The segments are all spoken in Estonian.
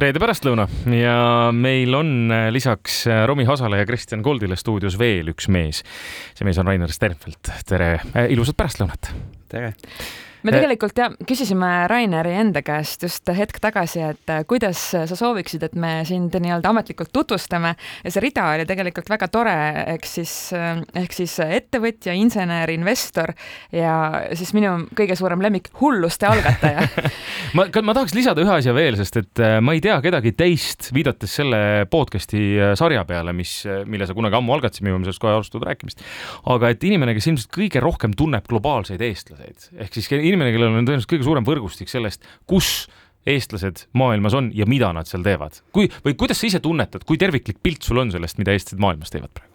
reede pärastlõuna ja meil on äh, lisaks äh, Romi Hasale ja Kristjan Koldile stuudios veel üks mees. see mees on Rainer Sternfeld. tere, äh, ilusat pärastlõunat. tere me eh, tegelikult ja küsisime Raineri enda käest just hetk tagasi, et äh, kuidas sa sooviksid, et me sind nii-öelda ametlikult tutvustame. Ja see rida oli tegelikult väga tore, ehk siis, äh, ehk siis ettevõtja, insener, investor ja siis minu kõige suurem lemmik, hulluste algataja. Ma, ma tahaks lisada ühe asja veel, sest et äh, ma ei tea kedagi teist, viidates selle podcast'i sarja peale, mis, mille sa kunagi ammu algatasid, me jõuame sellest kohe alustada rääkimist. aga et inimene, kes ilmselt kõige rohkem tunneb globaalseid eestlaseid ehk siis inimene, kellel on tõenäoliselt kõige suurem võrgustik sellest, kus eestlased maailmas on ja mida nad seal teevad. kui, või kuidas sa ise tunnetad, kui terviklik pilt sul on sellest, mida eestlased maailmas teevad praegu?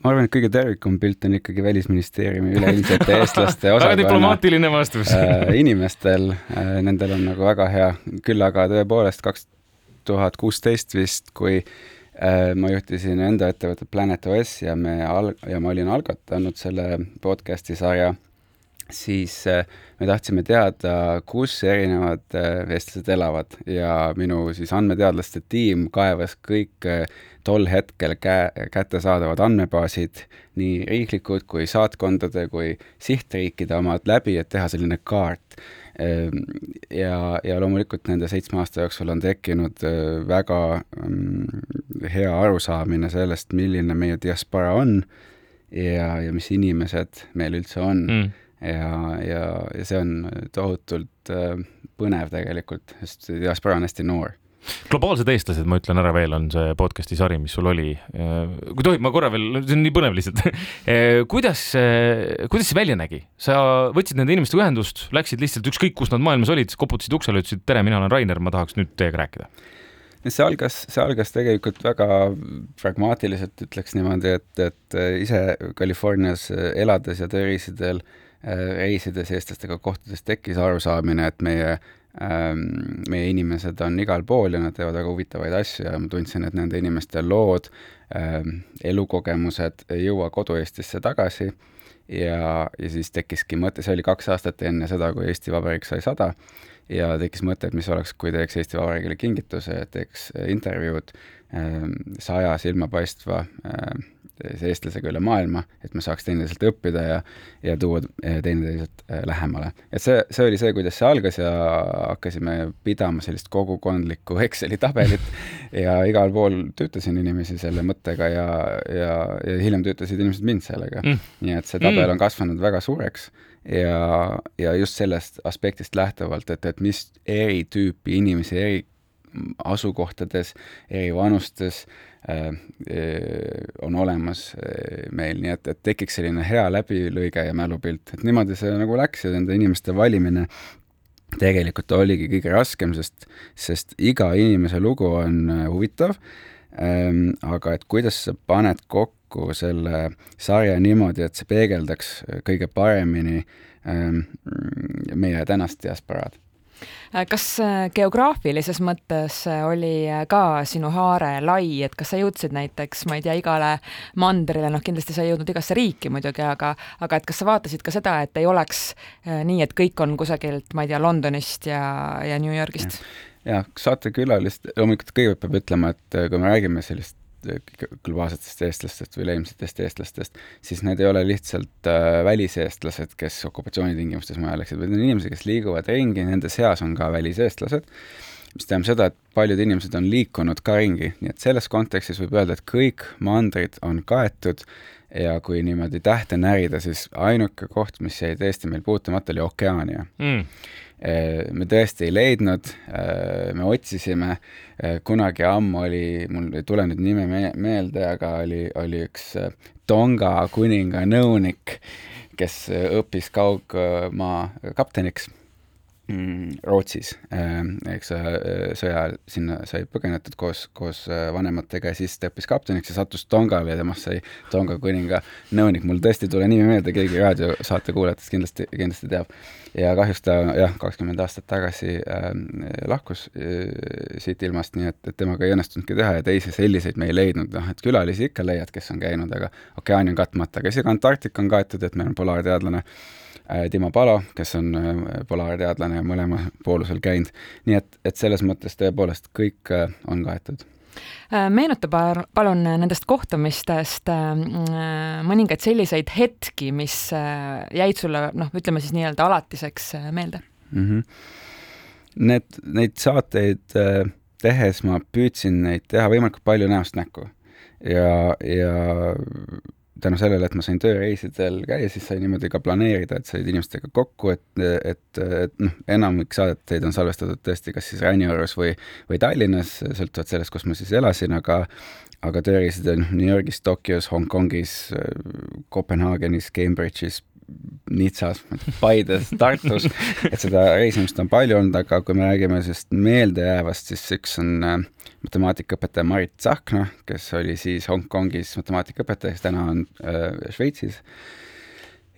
ma arvan, et kõige terviklikum pilt on ikkagi Välisministeeriumi üleilmsete eestlaste osakonna väga diplomaatiline vastus äh, inimestel äh,, nendel on nagu väga hea, küll aga tõepoolest kaks tuhat kuusteist vist, kui äh, ma juhtisin enda ettevõtet Planet OS ja me al-, ja ma olin algatanud selle podcast'i sarja siis äh, me tahtsime teada, kus erinevad äh, eestlased elavad. Ja minu siis andmeteadlaste tiim kaevas kõik äh, tol hetkel käe, kättesaadavad andmebaasid, nii riiklikud kui saatkondade kui sihtriikide omad läbi, et teha selline kaart. Ehm, ja, ja loomulikult nende seitsme aasta jooksul on tekkinud väga mm, hea arusaamine sellest, milline meie diaspora on ja, ja mis inimesed meil üldse on. Mm ja, ja, ja see on tohutult äh, põnev tegelikult, sest diaspora on hästi noor globaalsed eestlased, ma ütlen ära veel, on see podcast'i sari, mis sul oli. Äh, kui tohib, ma korra veel, see on nii põnev lihtsalt äh, kuidas, kuidas see välja nägi? sa võtsid nende inimestega ühendust, läksid lihtsalt ükskõik, kus nad maailmas olid, koputasid uksele, ütlesid tere, mina olen Rainer, ma tahaks nüüd teiega rääkida see algas, see algas tegelikult väga pragmaatiliselt, ütleks niimoodi, et, et ise Californias elades ja tööreisidel äh, Äh, reisides eestlastega kohtudes tekkis arusaamine, et meie ähm, meie inimesed on igal pool ja nad teevad väga huvitavaid asju ja ma tundsin, et nende inimeste lood, ähm, elukogemused ei jõua kodu-Eestisse tagasi. Ja, ja siis tekkiski mõte, see oli kaks aastat enne seda, kui Eesti Vabariik sai sada, ja tekkis mõte, et mis oleks, kui teeks Eesti Vabariigile kingituse, teeks intervjuud ähm, saja silmapaistva eestlasega üle maailma, et me saaks teineteiselt õppida ja, ja tuua eh, teineteiselt eh, lähemale. et see, see oli see, kuidas see algas ja hakkasime pidama sellist kogukondlikku Exceli tabelit ja igal pool töötasin inimesi selle mõttega ja, ja, ja hiljem töötasid inimesed mind sellega mm.. nii et see tabel mm. on kasvanud väga suureks ja, ja just sellest aspektist lähtuvalt, et, et mis eri tüüpi inimesi eri asukohtades, eri vanustes äh, on olemas äh, meil, nii et, et tekiks selline hea läbilõige ja mälupilt, et niimoodi see nagu läks ja nende inimeste valimine tegelikult oligi kõige raskem, sest, sest iga inimese lugu on huvitav. Ähm,, aga et kuidas sa paned kokku selle sarja niimoodi, et see peegeldaks kõige paremini ähm, meie tänast diasporaad? Äh, kas äh, geograafilises mõttes äh, oli ka sinu haare lai, et kas sa jõudsid näiteks, ma ei tea, igale mandrile, noh, kindlasti sa ei jõudnud igasse riiki muidugi, aga aga et kas sa vaatasid ka seda, et ei oleks nii, et kõik on kusagilt, ma ei tea, Londonist ja, ja New Yorgist? jah, saatekülalist, loomulikult kõigepealt peab ütlema, et kui me räägime sellist globaalsetest eestlastest või üleilmsetest eestlastest, siis need ei ole lihtsalt äh, väliseestlased, kes okupatsioonitingimustes mujal läksid, vaid need on inimesed, kes liiguvad ringi, nende seas on ka väliseestlased, mis tähendab seda, et paljud inimesed on liikunud ka ringi, nii et selles kontekstis võib öelda, et kõik mandrid on kaetud ja kui niimoodi tähte närida, siis ainuke koht, mis jäi tõesti meil puutumata, oli Okeaania mm. Äh, me tõesti ei leidnud, äh, me otsisime, äh, kunagi ammu oli, mul ei tule nüüd nime me meelde, aga oli, oli üks Tonga kuninga nõunik, kes õppis kaugmaa kapteniks Rootsis, äh, eks äh, sõja ajal sinna sai põgenetud koos, koos äh, vanematega ja siis ta õppis kapteniks ja sattus Tongale ja temast sai Tonga kuninga nõunik. mul tõesti ei tule nimi meelde, keegi raadiosaate kuulajatest kindlasti, kindlasti teab. ja kahjuks ta jah, kakskümmend aastat tagasi äh, lahkus äh, siit ilmast, nii et, et temaga ei õnnestunudki teha ja teisi selliseid me ei leidnud, noh et külalisi ikka leiad, kes on käinud, aga ookeani on katmata, aga isegi Antarktika on kaetud, et meil on polaarteadlane äh, Timo Palo, kes on polaarteadlane mõlema poolusel käinud, nii et, et selles mõttes tõepoolest kõik on kaetud meenuta palun nendest kohtumistest mõningaid selliseid hetki, mis jäid sulle noh, ütleme siis nii-öelda alatiseks meelde mm? -hmm. Need, neid saateid tehes ma püüdsin neid teha võimalikult palju näost näkku ja, ja tänu sellele, et ma sain tööreisidel käia, siis sai niimoodi ka planeerida, et said inimestega kokku, et, et, et noh, enamik saadeteid on salvestatud tõesti kas siis Räniorus või, või Tallinnas, sõltuvalt sellest, kus ma siis elasin, aga aga tööreisidel noh, New Yorgis, Tokyos, Hongkongis, Kopenhaagenis, Cambridge'is, Nitsas, Paides, Tartus, et seda reisimist on palju olnud, aga kui me räägime sellest meeldejäävast, siis üks on äh, matemaatikaõpetaja Marit Tsahkna, kes oli siis Hongkongis matemaatikaõpetaja, kes täna on äh, Šveitsis.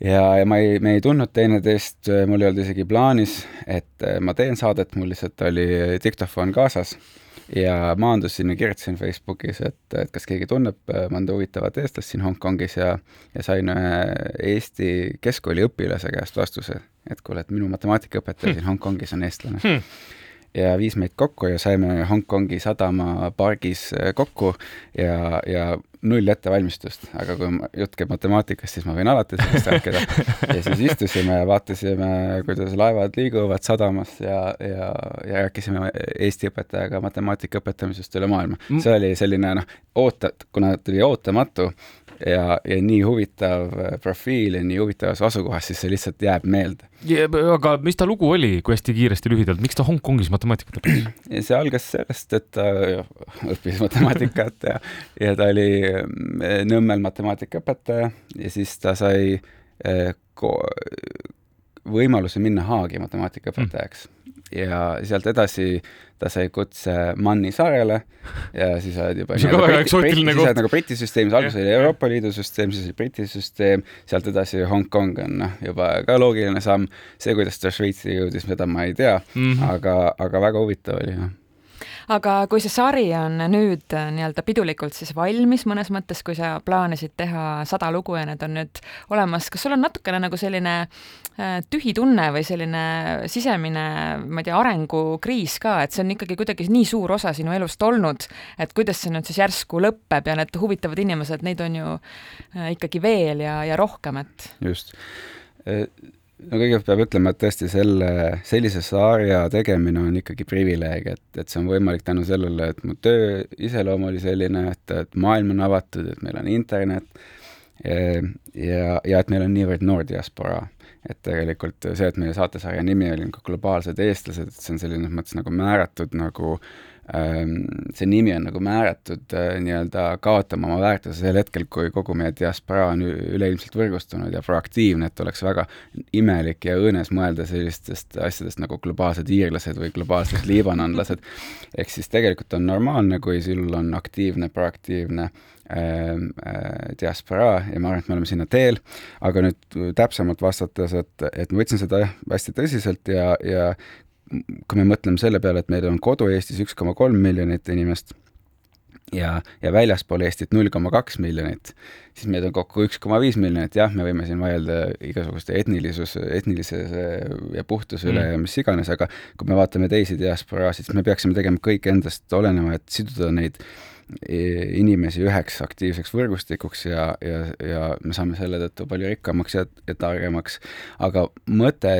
ja, ja ma ei, me ei tundnud teineteist, mul ei olnud isegi plaanis, et äh, ma teen saadet, mul lihtsalt oli diktofon kaasas ja maandusin ja kirjutasin Facebookis, et, et kas keegi tunneb äh, mõnda huvitavat eestlast siin Hongkongis ja, ja sain ühe Eesti keskkooli õpilase käest vastuse, et kuule, et minu matemaatikaõpetaja siin Hongkongis on eestlane. Hmm ja viis meid kokku ja saime Hongkongi sadama pargis äh, kokku ja, ja null ettevalmistust, aga kui jutt käib matemaatikast, siis ma võin alati sellest rääkida. ja siis istusime ja vaatasime, kuidas laevad liiguvad sadamas ja, ja, ja rääkisime Eesti õpetajaga matemaatika õpetamisest üle maailma. see oli selline noh, oota, kuna tuli ootamatu, ja, ja nii huvitav äh, profiil ja nii huvitavas asukohas, siis see lihtsalt jääb meelde. aga mis ta lugu oli, kui hästi kiiresti lühidalt, miks ta Hongkongis matemaatikat õppis? see algas sellest, et ta õppis matemaatikat ja, ja ta oli äh, Nõmmel matemaatikaõpetaja ja siis ta sai äh, võimaluse minna Haagi matemaatikaõpetajaks mm ja sealt edasi ta sai kutse Manni saarele ja siis oled juba see on ka väga eksootiline koht. nagu Briti süsteemis, alguses oli Euroopa Liidu süsteem, siis oli Briti süsteem, sealt edasi Hongkong on noh, juba ka loogiline samm. see, kuidas ta Šveitsi jõudis, seda ma ei tea mm, -hmm. aga, aga väga huvitav oli jah aga kui see sari on nüüd äh, nii-öelda pidulikult siis valmis mõnes mõttes, kui sa plaanisid teha sada lugu ja need on nüüd olemas, kas sul on natukene nagu selline äh, tühi tunne või selline sisemine, ma ei tea, arengukriis ka, et see on ikkagi kuidagi nii suur osa sinu elust olnud, et kuidas see nüüd siis järsku lõpeb ja need huvitavad inimesed, neid on ju äh, ikkagi veel ja, ja rohkem, et? Just no kõigepealt peab ütlema, et tõesti selle, sellise sarja tegemine on ikkagi privileeg, et, et see on võimalik tänu sellele, et mu töö iseloom oli selline, et, et maailm on avatud, et meil on internet ja, ja, ja et meil on niivõrd noor diasporaa. et tegelikult see, et meie saatesarja nimi oli nagu globaalsed eestlased, et see on selline mõttes nagu määratud nagu äh, see nimi on nagu määratud äh, nii-öelda kaotama oma väärtuse sel hetkel, kui kogu meie diasporaa on üleilmselt võrgustunud ja proaktiivne, et oleks väga imelik ja õõnes mõelda sellistest asjadest nagu globaalsed iirlased või globaalsed liibanonlased. ehk siis tegelikult on normaalne, kui sul on aktiivne, proaktiivne äh, äh, diasporaa ja ma arvan, et me oleme sinna teel, aga nüüd täpsemalt vastates, et, et ma võtsin seda jah, hästi tõsiselt ja, ja kui me mõtleme selle peale, et meil on kodu Eestis üks koma kolm miljonit inimest ja, ja väljaspool Eestit null koma kaks miljonit, siis meid on kokku üks koma viis miljonit, jah, me võime siin vaielda igasuguste etnilisus, etnilise ja puhtuse üle mm. ja mis iganes, aga kui me vaatame teisi diasporaasid, siis me peaksime tegema kõik endast oleneva, et siduda neid inimesi üheks aktiivseks võrgustikuks ja, ja, ja me saame selle tõttu palju rikkamaks ja, ja targemaks. aga mõte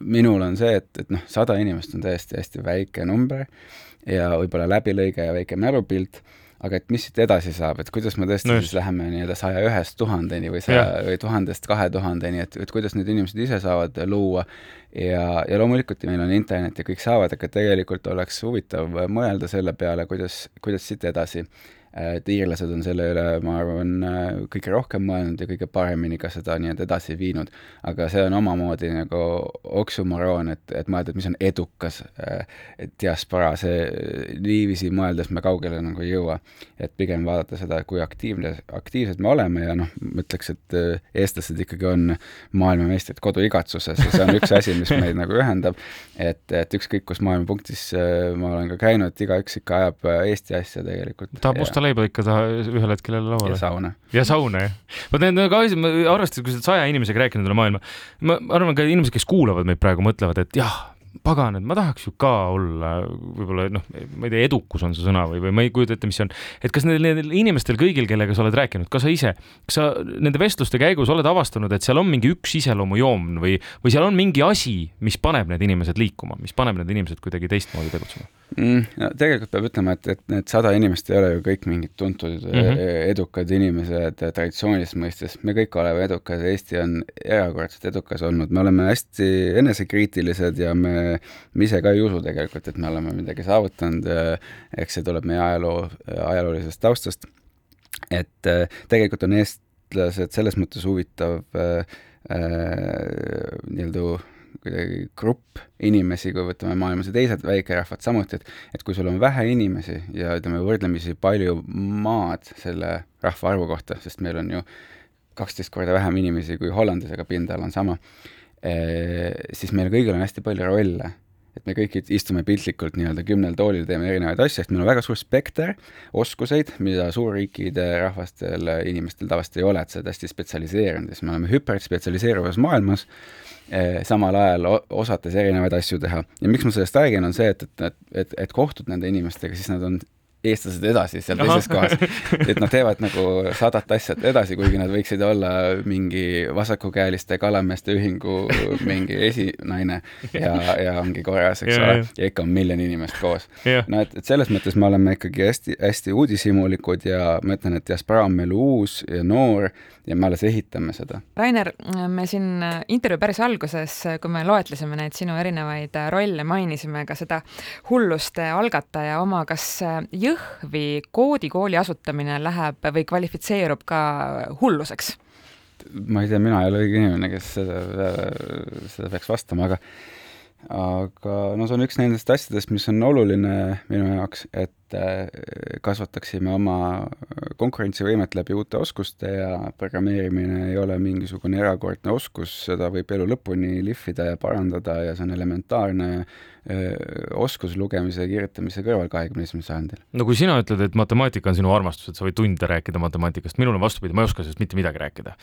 minul on see, et, et noh, sada inimest on tõesti hästi väike number ja võib-olla läbilõige ja väike mälupilt, aga et mis siit edasi saab, et kuidas me tõesti no just. siis läheme nii-öelda saja ühest tuhandeni või saja või tuhandest kahe tuhandeni, et, et kuidas need inimesed ise saavad luua ja, ja loomulikult meil on internet ja kõik saavad, aga tegelikult oleks huvitav mõelda selle peale, kuidas, kuidas siit edasi et iirlased on selle üle, ma arvan, kõige rohkem mõelnud ja kõige paremini ka seda nii-öelda edasi viinud. aga see on omamoodi nagu oksümoroon, et, et mõelda, et mis on edukas äh, diaspora, see niiviisi mõeldes me kaugele nagu ei jõua. et pigem vaadata seda, kui aktiivne, aktiivsed me oleme ja noh, ma ütleks, et äh, eestlased ikkagi on maailmameistrid koduigatsuses ja see on üks asi, mis meid nagu ühendab, et, et ükskõik kus maailma punktis äh, ma olen ka käinud, igaüks ikka ajab Eesti asja tegelikult. tahab musta musta leiba ikka taha ühel hetkel jälle lauale. ja sauna. ja sauna, jah. ma tean ka, arvestades, kui sa oled saja inimesega rääkinud üle maailma, ma arvan ka inimesed, kes kuulavad meid praegu, mõtlevad, et jah, pagan, et ma tahaks ju ka olla võib-olla noh, ma ei tea, edukus on see sõna või, või ma ei kujuta ette, mis see on. et kas nendel, nendel inimestel kõigil, kellega sa oled rääkinud, ka sa ise, kas sa nende vestluste käigus oled avastanud, et seal on mingi üks iseloomujoon või, või seal on mingi asi, mis paneb need inimesed liikuma, mis paneb need inimesed kuidagi teistmoodi tegutsema? Mm,? no tegelikult peab ütlema, et, et need sada inimest ei ole ju kõik mingid tuntud mm -hmm. edukad inimesed traditsioonilises mõistes, me kõik oleme edukad, Eesti on erakordselt edukas olnud, me oleme hästi enesekriitilised ja me, me ise ka ei usu tegelikult, et me oleme midagi saavutanud, eks see tuleb meie ajaloo, ajaloolisest taustast. et tegelikult on eestlased selles mõttes huvitav äh, äh, nii-öelda kuidagi grupp inimesi, kui võtame maailmas ja teised väikerahvad samuti, et et kui sul on vähe inimesi ja ütleme, võrdlemisi palju maad selle rahvaarvu kohta, sest meil on ju kaksteist korda vähem inimesi kui Hollandis, aga pindala on sama, eh, siis meil kõigil on hästi palju rolle et me kõik istume piltlikult nii-öelda kümnel toolil, teeme erinevaid asju, sest meil on väga suur spekter oskuseid, mida suurriikide rahvastel, inimestel tavaliselt ei ole, et sa oled hästi spetsialiseerunud ja siis me oleme hüperspetsialiseeruvas maailmas Eh, samal ajal osates erinevaid asju teha. ja miks ma sellest räägin, on see, et, et, et, et kohtud nende inimestega, siis nad on eestlased edasi seal teises kohas. et nad teevad nagu sadat asja edasi, kuigi nad võiksid olla mingi vasakukäeliste kalameeste ühingu mingi esinaine ja, ja ongi korras, eks ole, ja ikka on miljon inimest koos. no et, et selles mõttes me oleme ikkagi hästi-hästi uudishimulikud ja ma ütlen, et diaspora on meil uus ja noor ja me alles ehitame seda. Rainer, me siin intervjuu päris alguses, kui me loetlesime neid sinu erinevaid rolle, mainisime ka seda hulluste algataja oma, kas Jõhvi koodikooli asutamine läheb või kvalifitseerub ka hulluseks? ma ei tea, mina ei ole õige inimene, kes seda, seda peaks vastama, aga aga no see on üks nendest asjadest, mis on oluline minu jaoks, et kasvataksime oma konkurentsivõimet läbi uute oskuste ja programmeerimine ei ole mingisugune erakordne oskus, seda võib elu lõpuni lihvida ja parandada ja see on elementaarne oskus lugemise ja kirjutamise kõrval kahekümne esimesel sajandil. no kui sina ütled, et matemaatika on sinu armastus, et sa võid tunde rääkida matemaatikast, minul on vastupidi, ma ei oska sellest mitte midagi rääkida.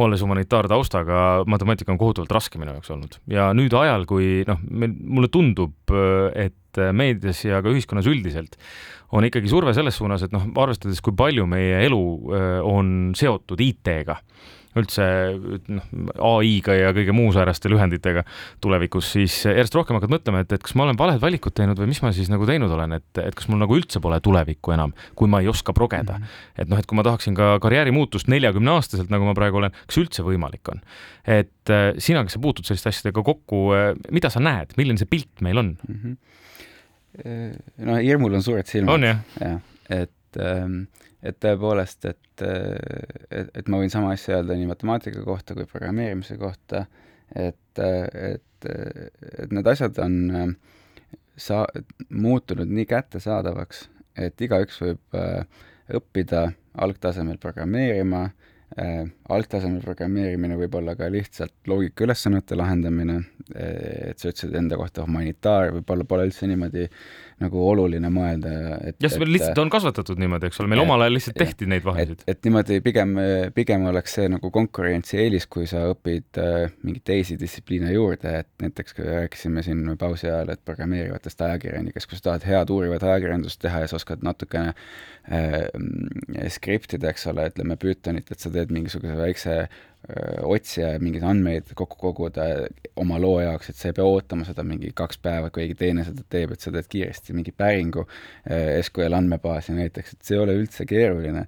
olles humanitaartaustaga, matemaatika on kohutavalt raske minu jaoks olnud ja nüüd ajal, kui noh, mulle tundub, et meedias ja ka ühiskonnas üldiselt on ikkagi surve selles suunas, et noh, arvestades, kui palju meie elu on seotud IT-ga üldse noh, ai-ga ja kõige muu sääraste lühenditega tulevikus, siis järjest rohkem hakkad mõtlema, et, et kas ma olen valed valikud teinud või mis ma siis nagu teinud olen, et, et kas mul nagu üldse pole tulevikku enam, kui ma ei oska progeda mm. -hmm. et noh, et kui ma tahaksin ka karjäärimuutust neljakümne aastaselt, nagu ma praegu olen, kas üldse võimalik on? et äh, sina, kes sa puutud selliste asjadega kokku äh,, mida sa näed, milline see pilt meil on mm? -hmm. no hirmul on suured silmad. on jah? jah, et ähm, et tõepoolest, et, et, et ma võin sama asja öelda nii matemaatika kohta kui programmeerimise kohta, et, et, et need asjad on sa-, muutunud nii kättesaadavaks, et igaüks võib õppida algtasemel programmeerima, algtasemel programmeerimine võib olla ka lihtsalt loogikaülesannete lahendamine, et sa ütlesid enda kohta humanitaar, võib-olla pole üldse niimoodi nagu oluline mõelda, et jah, see lihtsalt on kasvatatud niimoodi, eks ole, meil omal ajal lihtsalt tehti ja, neid vahesid. et niimoodi pigem, pigem oleks see nagu konkurentsieelis, kui sa õpid äh, mingeid teisi distsipliine juurde, et näiteks kui rääkisime siin pausi ajal, et programmeerivatest ajakirjanikest, kui sa tahad head uurivat ajakirjandust teha ja sa oskad natukene äh, skriptida, eks ole, ütleme Pythonit, et sa teed mingisuguse väikse otsija mingeid andmeid kokku koguda oma loo jaoks, et sa ei pea ootama seda mingi kaks päeva, keegi teine seda teeb, et sa teed kiiresti mingi päringu SQL andmebaasi näiteks, et see ei ole üldse keeruline.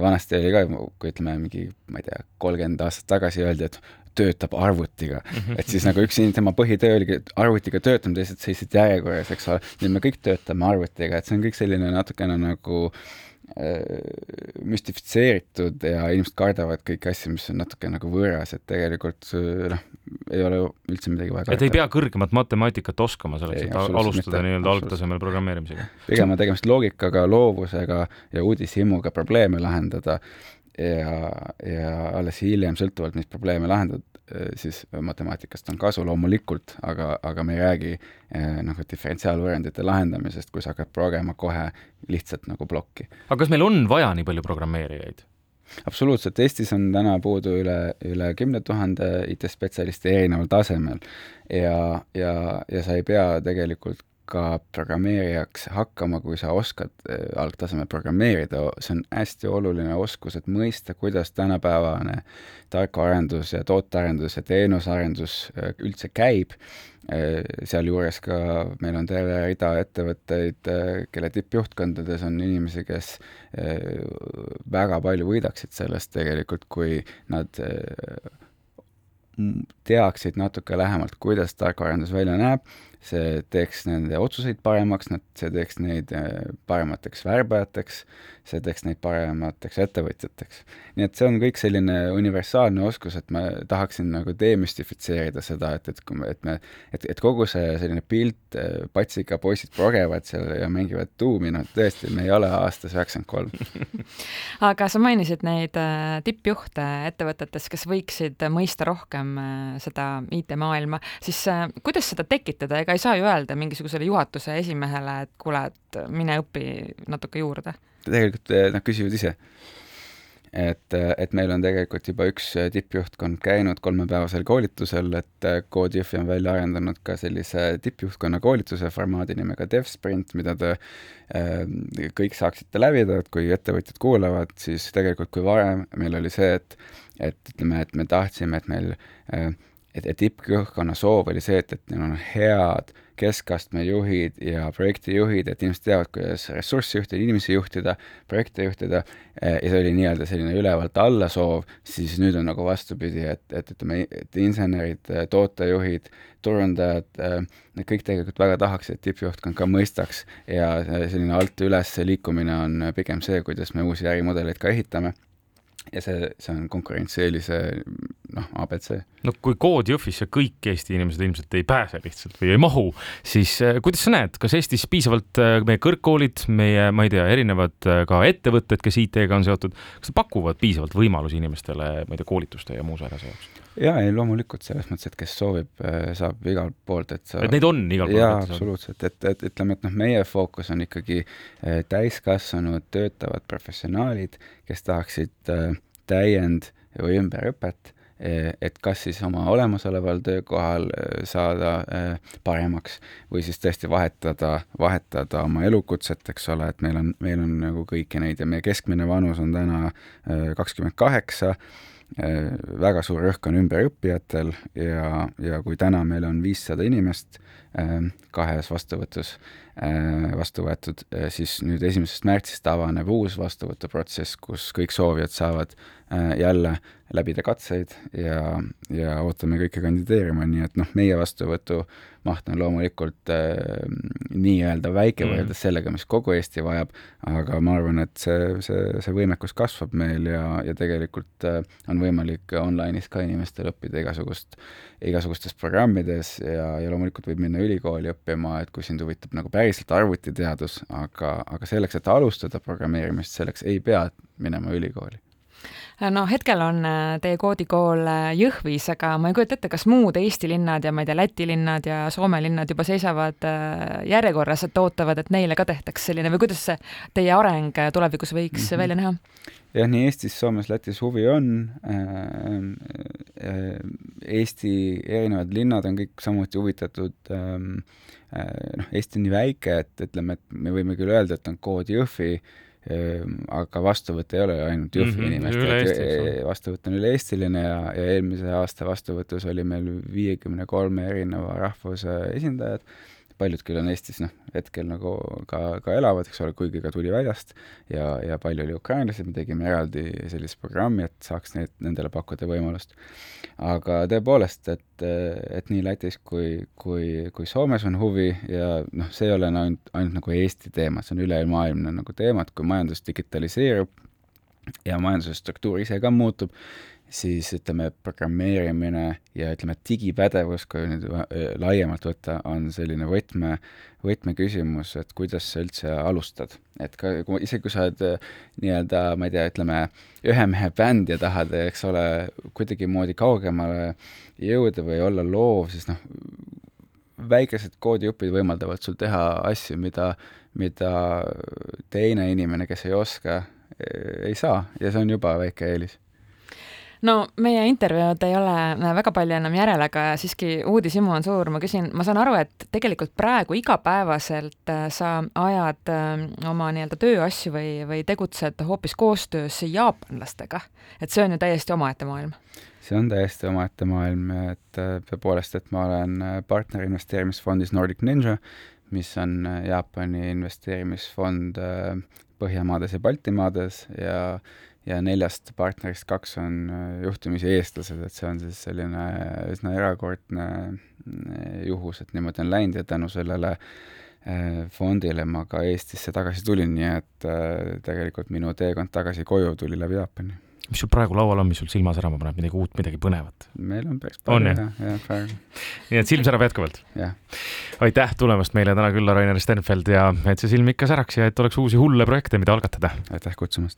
vanasti oli ka, kui ütleme mingi, ma ei tea, kolmkümmend aastat tagasi öeldi, et töötab arvutiga mm, -hmm. et siis nagu üks tema põhitöö oligi arvutiga töötamine, teised seisid järjekorras, eks ole, nüüd me kõik töötame arvutiga, et see on kõik selline natukene nagu Äh, müstifitseeritud ja inimesed kardavad kõiki asju, mis on natuke nagu võõras, et tegelikult noh, ei ole üldse midagi vaja et ei pea kõrgemat matemaatikat oskama selleks, et alustada nii-öelda algtasemel programmeerimisega? pigem on tegemist loogikaga, loovusega ja uudishimuga probleeme lahendada ja, ja alles hiljem, sõltuvalt, mis probleeme lahendad, siis matemaatikast on kasu loomulikult, aga, aga me ei räägi nagu diferentsiaalvõrrandite lahendamisest, kui sa hakkad progema kohe lihtsalt nagu plokki. aga kas meil on vaja nii palju programmeerijaid? absoluutselt, Eestis on täna puudu üle, üle kümne tuhande IT-spetsialisti erineval tasemel ja, ja, ja sa ei pea tegelikult ka programmeerijaks hakkama, kui sa oskad äh, algtasemel programmeerida, see on hästi oluline oskus, et mõista, kuidas tänapäevane tarkvararendus ja tootearendus ja teenusearendus äh, üldse käib, äh, sealjuures ka meil on terve rida ettevõtteid, kelle tippjuhtkondades on inimesi, kes väga palju võidaksid sellest tegelikult, kui nad teaksid natuke lähemalt, kuidas tarkvararendus välja näeb see teeks nende otsuseid paremaks, nad, see teeks neid äh, paremateks värbajateks, see teeks neid paremateks ettevõtjateks. nii et see on kõik selline universaalne oskus, et ma tahaksin nagu demüstifitseerida seda, et, et kui me, et me, et, et kogu see selline pilt, äh, patsiga poisid progevad seal ja mängivad tuumi, noh tõesti, me ei ole aastas üheksakümmend kolm. aga sa mainisid neid äh, tippjuhte ettevõtetes, kes võiksid mõista rohkem seda IT-maailma, siis kuidas seda tekitada, ega ei saa ju öelda mingisugusele juhatuse esimehele, et kuule, et mine õpi natuke juurde. tegelikult eh, nad küsivad ise. et, eh, et meil on tegelikult juba üks eh, tippjuhtkond käinud kolmepäevasel koolitusel, et CodeJõhvi on välja arendanud ka sellise tippjuhtkonna koolituse formaadi nimega DevSprint, mida te kõik saaksite läbida, et kui ettevõtjad kuulavad, siis tegelikult kui varem meil oli see, et et ütleme, et me tahtsime, et meil et, et tippjuhtkonna soov oli see, et, et neil on head keskastme juhid ja projektijuhid, et inimesed teavad, kuidas ressurssi juhtida, inimesi juhtida, projekte juhtida ja see oli nii-öelda selline ülevalt alla soov, siis nüüd on nagu vastupidi, et, et ütleme, et insenerid, tootejuhid, turundajad, need kõik tegelikult väga tahaks, et tippjuhtkond ka mõistaks ja selline alt üles liikumine on pigem see, kuidas me uusi ärimudeleid ka ehitame ja see, see on konkurentsieelise noh, abc. no kui kood Jõhvisse kõik Eesti inimesed ilmselt ei pääse lihtsalt või ei mahu, siis äh, kuidas sa näed, kas Eestis piisavalt äh, meie kõrgkoolid, meie, ma ei tea, erinevad äh, ka ettevõtted, kes IT-ga on seotud, kas nad pakuvad piisavalt võimalusi inimestele, ma ei tea, koolituste ja muu säärase jaoks? Jaa, ei loomulikult selles mõttes, et kes soovib, saab igalt poolt, et sa et neid on igal pool? jaa, absoluutselt, et, et ütleme, et noh, meie fookus on ikkagi täiskasvanud töötavad professionaalid, kes tahaksid täiend- või ümberõpet Eh, et kas siis oma olemasoleval töökohal saada paremaks või siis tõesti vahetada, vahetada oma elukutset, eks ole, et meil on, meil on nagu kõiki neid ja meie keskmine vanus on täna kakskümmend kaheksa, väga suur rõhk on ümberõppijatel ja, ja kui täna meil on viissada inimest kahes vastuvõtus vastu võetud, siis nüüd esimesest märtsist avaneb uus vastuvõtuprotsess, kus kõik soovijad saavad jälle läbida katseid ja, ja ootame kõike kandideerima, nii et noh, meie vastuvõtumaht on loomulikult äh, nii-öelda väike mm. võrreldes sellega, mis kogu Eesti vajab, aga ma arvan, et see, see, see võimekus kasvab meil ja, ja tegelikult äh, on võimalik online'is ka inimestel õppida igasugust, igasugustes programmides ja, ja loomulikult võib minna ülikooli õppima, et kui sind huvitab nagu päriselt arvutiteadus, aga, aga selleks, et alustada programmeerimist, selleks ei pea minema ülikooli no hetkel on äh, teie koodikool äh, Jõhvis, aga ma ei kujuta ette, kas muud Eesti linnad ja ma ei tea, Läti linnad ja Soome linnad juba seisavad äh, järjekorras, et ootavad, et neile ka tehtaks selline või kuidas see teie areng tulevikus võiks mm -hmm. välja näha? jah, nii Eestis, Soomes, Lätis huvi on. Eesti erinevad linnad on kõik samuti huvitatud. Ähm, noh, Eesti on nii väike, et ütleme, et me võime küll öelda, et on kood Jõhvi aga vastuvõtt ei ole ainult Jõhvi mm -hmm, inimestel, vastuvõtt on üle-eestiline ja, ja eelmise aasta vastuvõtus oli meil viiekümne kolme erineva rahvuse esindajad paljud küll on Eestis noh, hetkel nagu ka, ka elavad, eks ole, kuigi ka tuli väljast ja, ja palju oli ukrainlasi, me tegime eraldi sellise programmi, et saaks neid, nendele pakkuda võimalust. aga tõepoolest, et, et nii Lätis kui, kui, kui Soomes on huvi ja noh, see ei ole ainult, ainult nagu Eesti teema, see on ülemaailmne nagu teema, et kui majandus digitaliseerub ja majanduse struktuur ise ka muutub, siis ütleme, programmeerimine ja ütleme, digipädevus, kui nüüd laiemalt võtta, on selline võtme, võtmeküsimus, et kuidas sa üldse alustad. et ka, kui isegi kui sa oled nii-öelda, ma ei tea, ütleme, ühe mehe bänd ja tahad, eks ole, kuidagimoodi kaugemale jõuda või olla loov, siis noh, väikesed koodiõpid võimaldavad sul teha asju, mida, mida teine inimene, kes ei oska, ei saa ja see on juba väike eelis no meie intervjuud ei ole väga palju enam järel, aga siiski uudishimu on suur, ma küsin, ma saan aru, et tegelikult praegu igapäevaselt äh, sa ajad äh, oma nii-öelda tööasju või, või tegutsed hoopis koostöös jaapanlastega, et see on ju täiesti omaette maailm. See on täiesti omaette maailm, et äh, tõepoolest, et ma olen partner investeerimisfondis Nordic Ninja, mis on Jaapani investeerimisfond Põhjamaades ja Baltimaades ja ja neljast partnerist kaks on äh, juhtumisi eestlased, et see on siis selline üsna erakordne äh, juhus, et niimoodi on läinud ja tänu sellele äh, fondile ma ka Eestisse tagasi tulin, nii et tegelikult minu teekond tagasi koju tuli läbi Jaapani. mis sul praegu laual on, mis sul silma särama paneb, midagi uut, midagi põnevat? meil on päris palju, jah, jah, praegu. nii et silm särab jätkuvalt? aitäh tulemast meile täna külla, Rainer Stenfeld, ja et see silm ikka säraks ja et oleks uusi hulle projekte, mida algatada! aitäh kutsumast!